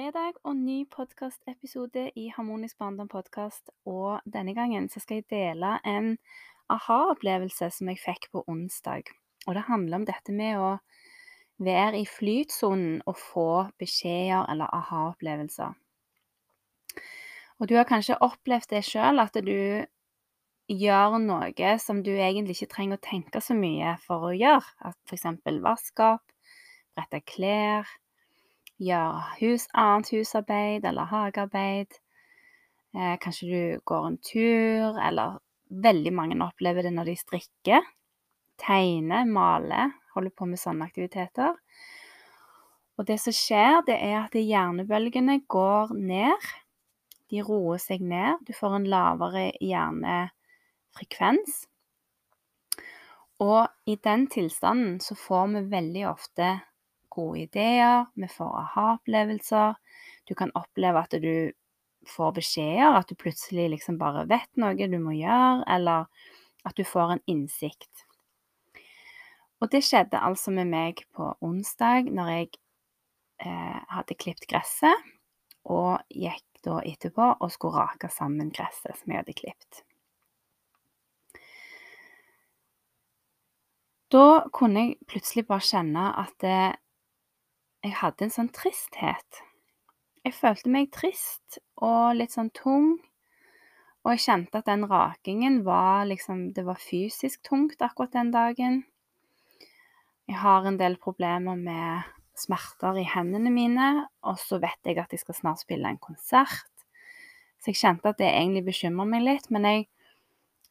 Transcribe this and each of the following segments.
Fredag og ny podkastepisode i Harmonisk barndom podkast. Og denne gangen så skal jeg dele en aha-opplevelse som jeg fikk på onsdag. Og det handler om dette med å være i flytsonen og få beskjeder eller aha-opplevelser. Og du har kanskje opplevd det sjøl, at du gjør noe som du egentlig ikke trenger å tenke så mye for å gjøre. At f.eks. vaske opp, brette klær gjøre hus, annet husarbeid eller hagearbeid. Eh, kanskje du går en tur, eller veldig mange opplever det når de strikker, tegner, maler, holder på med sånne aktiviteter. Og det som skjer, det er at hjernebølgene går ned. De roer seg ned. Du får en lavere hjernefrekvens. Og i den tilstanden så får vi veldig ofte gode ideer, vi får aha-opplevelser. Du kan oppleve at du får beskjeder, at du plutselig liksom bare vet noe du må gjøre, eller at du får en innsikt. Og det skjedde altså med meg på onsdag når jeg eh, hadde klipt gresset, og gikk da etterpå og skulle rake sammen gresset som jeg hadde klipt. Da kunne jeg plutselig bare kjenne at det, jeg hadde en sånn tristhet. Jeg følte meg trist og litt sånn tung. Og jeg kjente at den rakingen var liksom Det var fysisk tungt akkurat den dagen. Jeg har en del problemer med smerter i hendene mine, og så vet jeg at jeg skal snart spille en konsert. Så jeg kjente at det egentlig bekymrer meg litt, men jeg,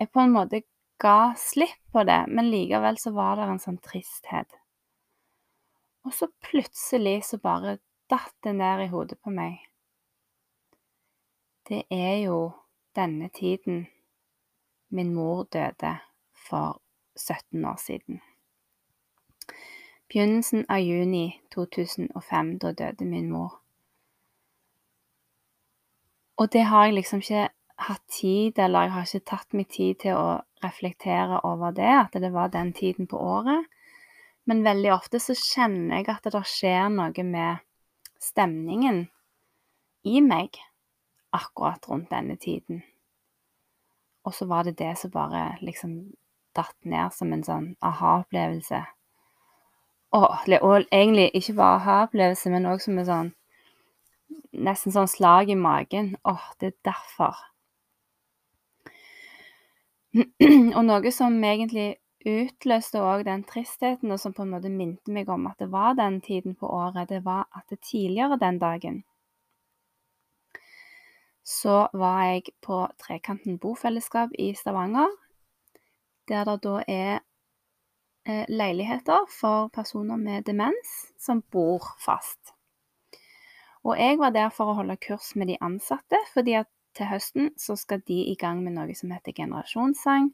jeg på en måte ga slipp på det. Men likevel så var det en sånn tristhet. Og så plutselig så bare datt det ned i hodet på meg. Det er jo denne tiden min mor døde for 17 år siden. Begynnelsen av juni 2005, da døde min mor. Og det har jeg liksom ikke hatt tid, eller jeg har ikke tatt meg tid til å reflektere over det, at det var den tiden på året. Men veldig ofte så kjenner jeg at det skjer noe med stemningen i meg akkurat rundt denne tiden. Og så var det det som bare liksom datt ned som en sånn aha-opplevelse. Og, og, egentlig ikke bare aha-opplevelse, men òg som en sånn Nesten sånn slag i magen. Åh, det er derfor. og noe som egentlig utløste òg den tristheten, og som på en måte minte meg om at det var den tiden på året, det var at det tidligere den dagen så var jeg på Trekanten bofellesskap i Stavanger, der det da er eh, leiligheter for personer med demens som bor fast. Og jeg var der for å holde kurs med de ansatte, fordi at til høsten så skal de i gang med noe som heter generasjonssang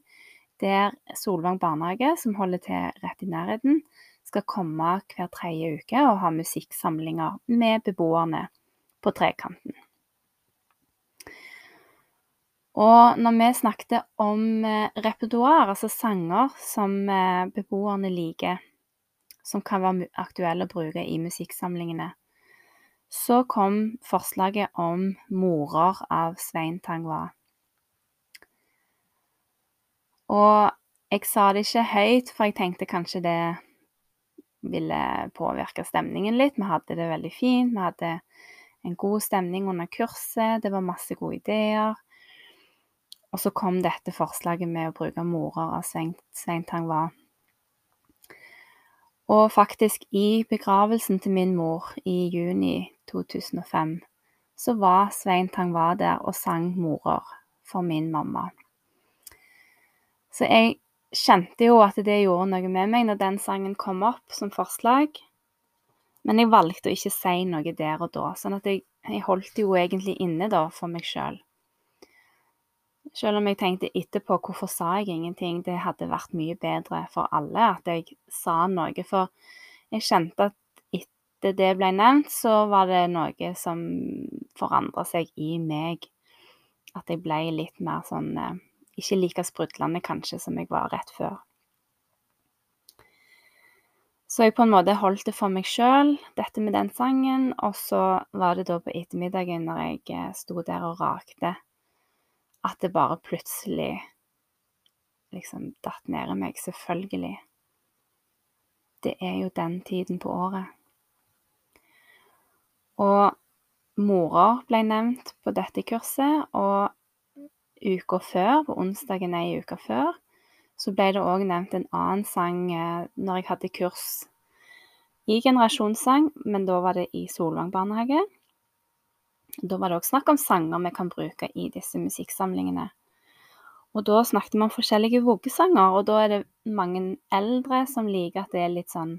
der Solvang barnehage, som holder til rett i nærheten, skal komme hver tredje uke og ha musikksamlinger med beboerne på Trekanten. Og når vi snakket om eh, repertoar, altså sanger som eh, beboerne liker, som kan være aktuelle å bruke i musikksamlingene, så kom forslaget om 'Morer' av Svein Tangva. Og jeg sa det ikke høyt, for jeg tenkte kanskje det ville påvirke stemningen litt. Vi hadde det veldig fint. Vi hadde en god stemning under kurset. Det var masse gode ideer. Og så kom dette forslaget med å bruke morer av Svein Tangva. Og faktisk, i begravelsen til min mor i juni 2005, så var Svein Tangva der og sang morer for min mamma. Så jeg kjente jo at det gjorde noe med meg når den sangen kom opp som forslag. Men jeg valgte å ikke si noe der og da. Sånn at jeg jeg holdt jo egentlig inne da for meg sjøl. Selv om jeg tenkte etterpå hvorfor sa jeg ingenting, det hadde vært mye bedre for alle at jeg sa noe. For jeg kjente at etter det ble nevnt, så var det noe som forandra seg i meg. At jeg ble litt mer sånn eh, Ikke like sprudlende kanskje som jeg var rett før. Så jeg på en måte holdt det for meg sjøl, dette med den sangen. Og så var det da på ettermiddagen når jeg eh, sto der og rakte, at det bare plutselig liksom datt ned i meg. Selvfølgelig. Det er jo den tiden på året. Og morer ble nevnt på dette kurset, og uka før, på onsdagen ei uke før, så ble det òg nevnt en annen sang eh, når jeg hadde kurs i generasjonssang, men da var det i Solvang barnehage. Da var det òg snakk om sanger vi kan bruke i disse musikksamlingene. Og da snakket vi om forskjellige voggesanger, og da er det mange eldre som liker at det er litt sånn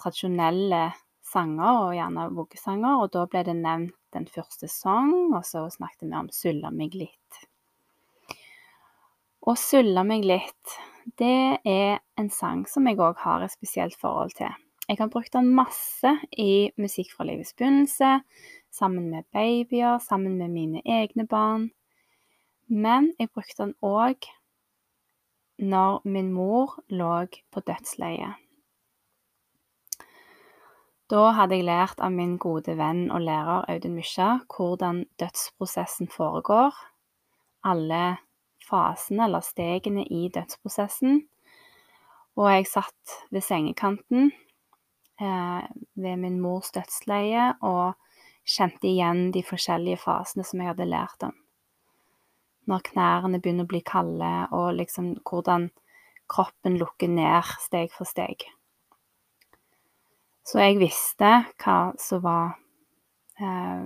tradisjonelle sanger, og gjerne voggesanger, og da ble det nevnt den første sang, og så snakket vi om 'Sulla meg litt'. Og 'Sulla meg litt', det er en sang som jeg òg har et spesielt forhold til. Jeg har brukt den masse i Musikk fra livets begynnelse, sammen med babyer, sammen med mine egne barn. Men jeg brukte den òg når min mor lå på dødsleiet. Da hadde jeg lært av min gode venn og lærer Audun Mysja hvordan dødsprosessen foregår. Alle fasene eller stegene i dødsprosessen. Og jeg satt ved sengekanten eh, ved min mors dødsleie og kjente igjen de forskjellige fasene som jeg hadde lært om. Når knærne begynner å bli kalde, og liksom hvordan kroppen lukker ned steg for steg. Så jeg visste hva som var eh,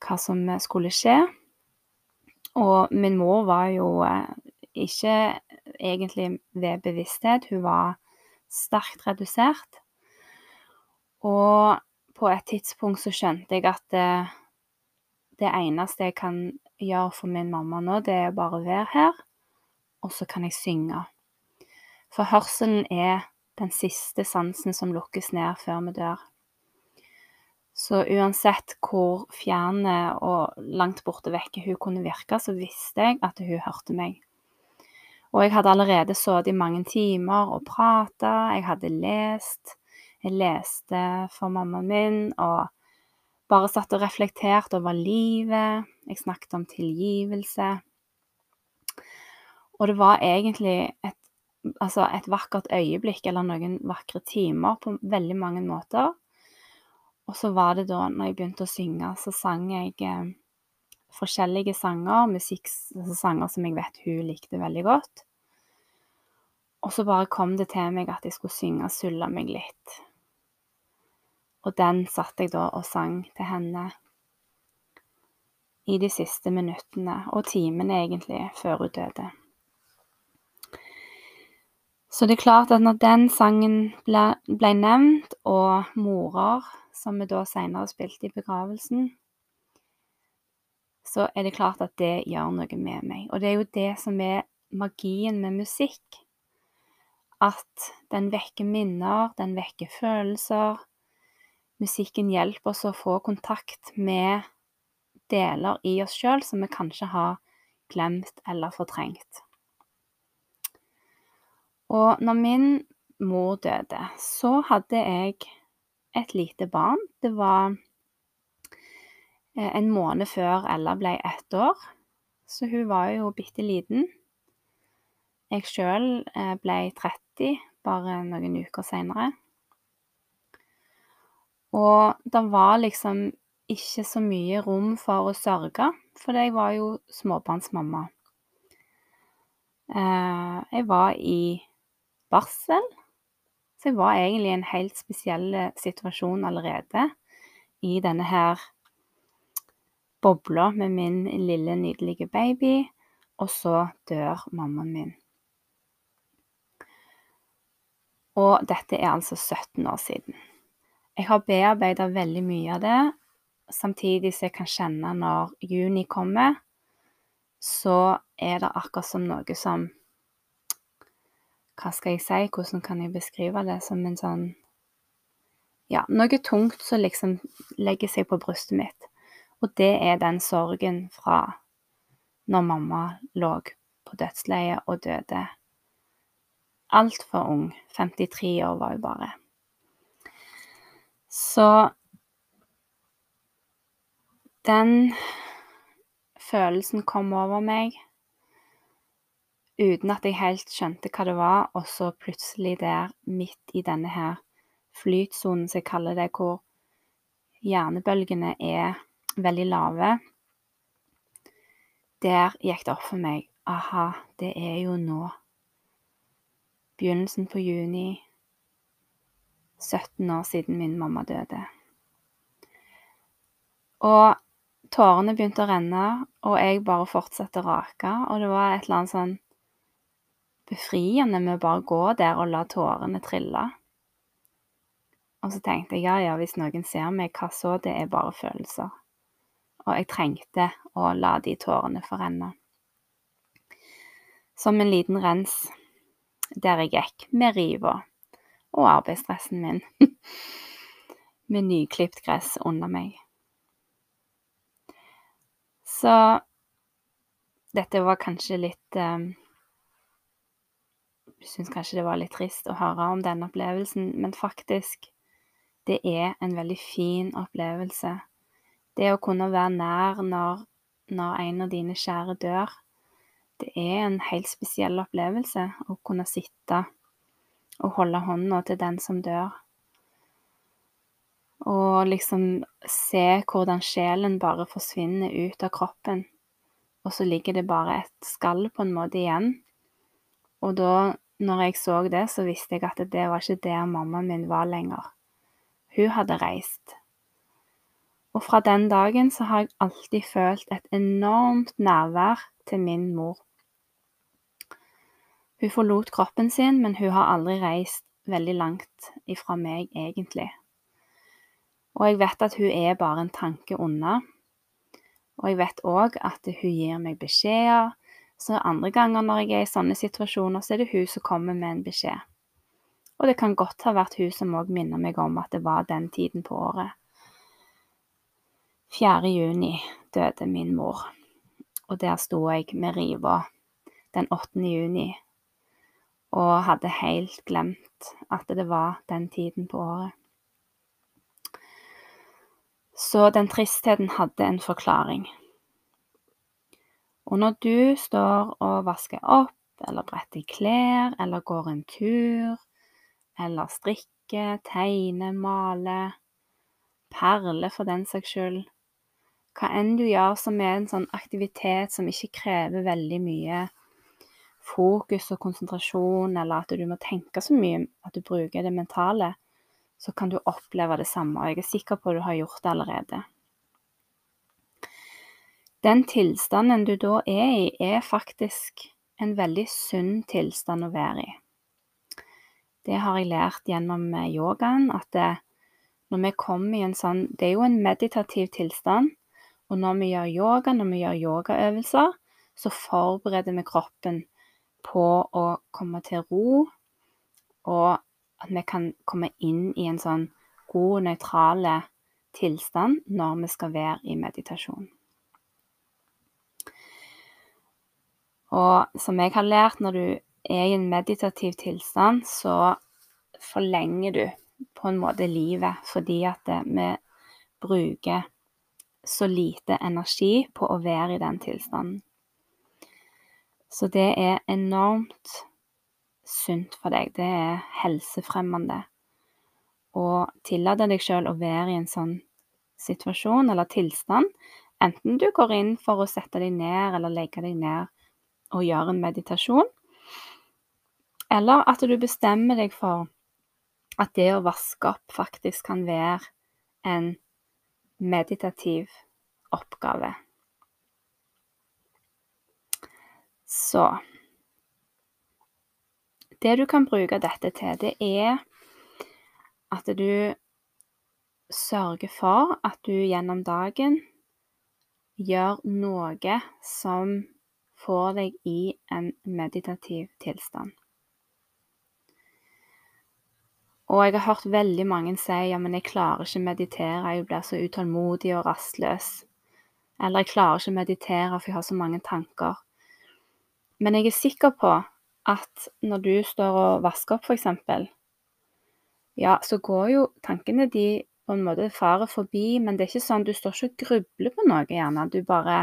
Hva som skulle skje. Og min mor var jo eh, ikke egentlig ved bevissthet, hun var sterkt redusert. Og på et tidspunkt så skjønte jeg at det, det eneste jeg kan gjøre for min mamma nå, det er bare å være her, og så kan jeg synge. For hørselen er den siste sansen som lukkes ned før vi dør. Så uansett hvor fjerne og langt borte vekke hun kunne virke, så visste jeg at hun hørte meg. Og jeg hadde allerede sittet i mange timer og prata, jeg hadde lest. Jeg leste for mammaen min og bare satt og reflekterte over livet. Jeg snakket om tilgivelse. Og det var egentlig et, altså et vakkert øyeblikk, eller noen vakre timer, på veldig mange måter. Og så var det da når jeg begynte å synge, så sang jeg eh, forskjellige sanger, musikksanger altså som jeg vet hun likte veldig godt. Og så bare kom det til meg at jeg skulle synge 'Sulla meg litt'. Og den satt jeg da og sang til henne i de siste minuttene, og timene egentlig, før hun døde. Så det er klart at når den sangen ble, ble nevnt, og morer som vi da seinere spilte i begravelsen, så er det klart at det gjør noe med meg. Og det er jo det som er magien med musikk. At den vekker minner, den vekker følelser. Musikken hjelper oss å få kontakt med deler i oss sjøl som vi kanskje har glemt eller fortrengt. Og når min mor døde, så hadde jeg et lite barn. Det var eh, en måned før Ella ble ett år, så hun var jo bitte liten. Jeg sjøl eh, ble 30 bare noen uker seinere. Og det var liksom ikke så mye rom for å sørge, for jeg var jo småbarnsmamma. Eh, jeg var i barsel, så jeg var egentlig i en helt spesiell eh, situasjon allerede i denne her bobla med min lille, nydelige baby, og så dør mammaen min. Og dette er altså 17 år siden. Jeg har bearbeida veldig mye av det, samtidig som jeg kan kjenne når juni kommer, så er det akkurat som noe som Hva skal jeg si, hvordan kan jeg beskrive det? Som en sånn Ja, noe tungt som liksom legger seg på brystet mitt. Og det er den sorgen fra når mamma lå på dødsleiet og døde altfor ung. 53 år var hun bare. Så den følelsen kom over meg uten at jeg helt skjønte hva det var, og så plutselig der, midt i denne her flytsonen, som jeg kaller det, hvor hjernebølgene er veldig lave, der gikk det opp for meg aha, det er jo nå. Begynnelsen på juni, 17 år siden min mamma døde. Og tårene begynte å renne, og jeg bare fortsatte å rake, og det var et eller annet sånn befriende med å bare gå der og la tårene trille. Og så tenkte jeg ja, ja, hvis noen ser meg, hva så, det er bare følelser. Og jeg trengte å la de tårene få renne. Som en liten rens der jeg gikk med riva og arbeidsdressen min med nyklipt gress under meg. Så dette var kanskje litt um, syns kanskje det var litt trist å høre om denne opplevelsen, men faktisk, det er en veldig fin opplevelse. Det å kunne være nær når, når en av dine kjære dør, det er en helt spesiell opplevelse å kunne sitte og holde hånda til den som dør. Og liksom se hvordan sjelen bare forsvinner ut av kroppen. Og så ligger det bare et skall på en måte igjen. Og da, når jeg så det, så visste jeg at det var ikke der mammaen min var lenger. Hun hadde reist. Og fra den dagen så har jeg alltid følt et enormt nærvær til min mor. Hun forlot kroppen sin, men hun har aldri reist veldig langt ifra meg, egentlig. Og jeg vet at hun er bare en tanke unna. Og jeg vet òg at hun gir meg beskjeder, så andre ganger når jeg er i sånne situasjoner, så er det hun som kommer med en beskjed. Og det kan godt ha vært hun som òg minner meg om at det var den tiden på året. 4. juni døde min mor, og der sto jeg med riva den 8. juni og hadde helt glemt at det var den tiden på året. Så den tristheten hadde en forklaring. Og når du står og vasker opp, eller bretter klær, eller går en tur, eller strikker, tegner, maler, perler for den saks skyld, hva enn du gjør som er en sånn aktivitet som ikke krever veldig mye fokus og konsentrasjon, eller at du må tenke så mye at du bruker det mentale, så kan du oppleve det samme. Og jeg er sikker på at du har gjort det allerede. Den tilstanden du da er i, er faktisk en veldig sunn tilstand å være i. Det har jeg lært gjennom eh, yogaen, at det, når vi kommer i en sånn Det er jo en meditativ tilstand, og når vi gjør yoga, når vi gjør yogaøvelser, så forbereder vi kroppen på å komme til ro, og at vi kan komme inn i en sånn god, nøytral tilstand når vi skal være i meditasjon. Og som jeg har lært, når du er i en meditativ tilstand, så forlenger du på en måte livet fordi at vi bruker så lite energi på å være i den tilstanden. Så det er enormt sunt for deg. Det er helsefremmende. å tillate deg sjøl å være i en sånn situasjon eller tilstand, enten du går inn for å sette deg ned eller legge deg ned og gjøre en meditasjon, eller at du bestemmer deg for at det å vaske opp faktisk kan være en meditativ oppgave. Så Det du kan bruke dette til, det er at du sørger for at du gjennom dagen gjør noe som får deg i en meditativ tilstand. Og jeg har hørt veldig mange si ja, men jeg klarer ikke meditere, jeg blir så utålmodig og rastløs. Eller jeg klarer ikke meditere, for jeg har så mange tanker. Men jeg er sikker på at når du står og vasker opp, f.eks., ja, så går jo tankene de på en måte farer forbi, men det er ikke sånn du står ikke og grubler på noe, gjerne. Du bare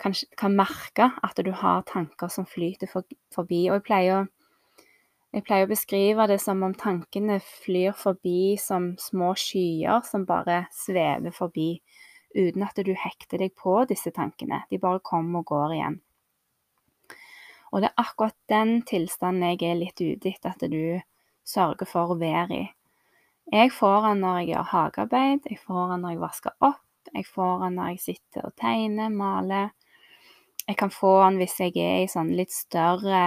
kan, kan merke at du har tanker som flyter forbi. Og jeg pleier å jeg pleier å beskrive det som om tankene flyr forbi som små skyer som bare svever forbi, uten at du hekter deg på disse tankene. De bare kommer og går igjen. Og det er akkurat den tilstanden jeg er litt ute etter at du sørger for å være i. Jeg får den når jeg gjør hagearbeid, jeg får den når jeg vasker opp, jeg får den når jeg sitter og tegner, maler. Jeg kan få den hvis jeg er i sånn litt større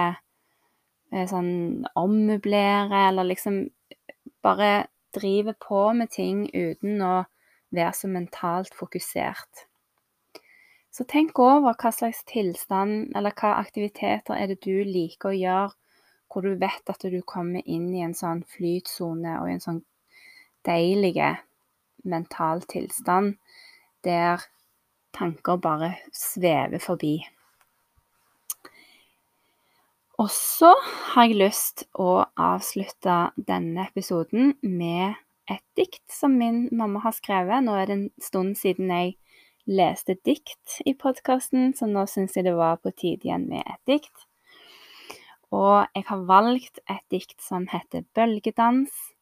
Eh, sånn ommøblere, eller liksom bare driver på med ting uten å være så mentalt fokusert. Så tenk over hva slags tilstand eller hva aktiviteter er det du liker å gjøre, hvor du vet at du kommer inn i en sånn flytsone og i en sånn deilig mental tilstand der tanker bare svever forbi. Og så har jeg lyst å avslutte denne episoden med et dikt som min mamma har skrevet. Nå er det en stund siden jeg leste dikt i podkasten, så nå syns jeg det var på tide igjen med et dikt. Og jeg har valgt et dikt som heter 'Bølgedans'.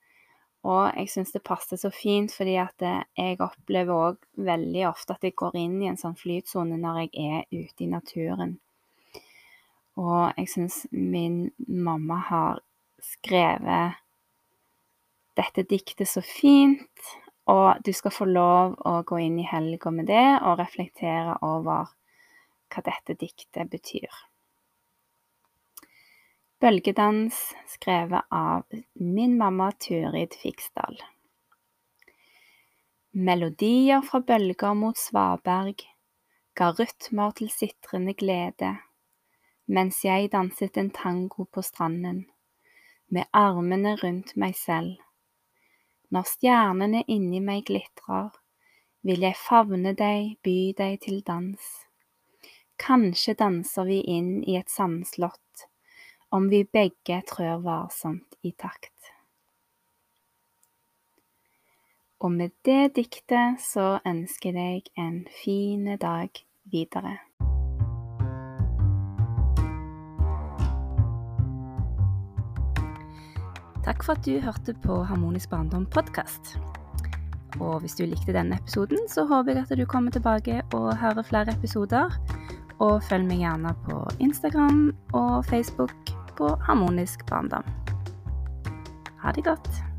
Og jeg syns det passer så fint, fordi at jeg opplever òg veldig ofte at jeg går inn i en sånn flytsone når jeg er ute i naturen. Og jeg syns min mamma har skrevet dette diktet så fint, og du skal få lov å gå inn i helga med det og reflektere over hva dette diktet betyr. Bølgedans, skrevet av min mamma Turid Fiksdal. Melodier fra bølger mot svaberg ga rytmer til sitrende glede mens jeg danset en tango på stranden, med armene rundt meg selv. Når stjernene inni meg glitrer, vil jeg favne deg, by deg til dans. Kanskje danser vi inn i et sandslott, om vi begge trør varsomt i takt. Og med det diktet så ønsker jeg deg en fin dag videre. Takk for at du hørte på Harmonisk barndom podkast. Og hvis du likte denne episoden, så håper jeg at du kommer tilbake og hører flere episoder. Og følg meg gjerne på Instagram og Facebook på Harmonisk barndom. Ha det godt.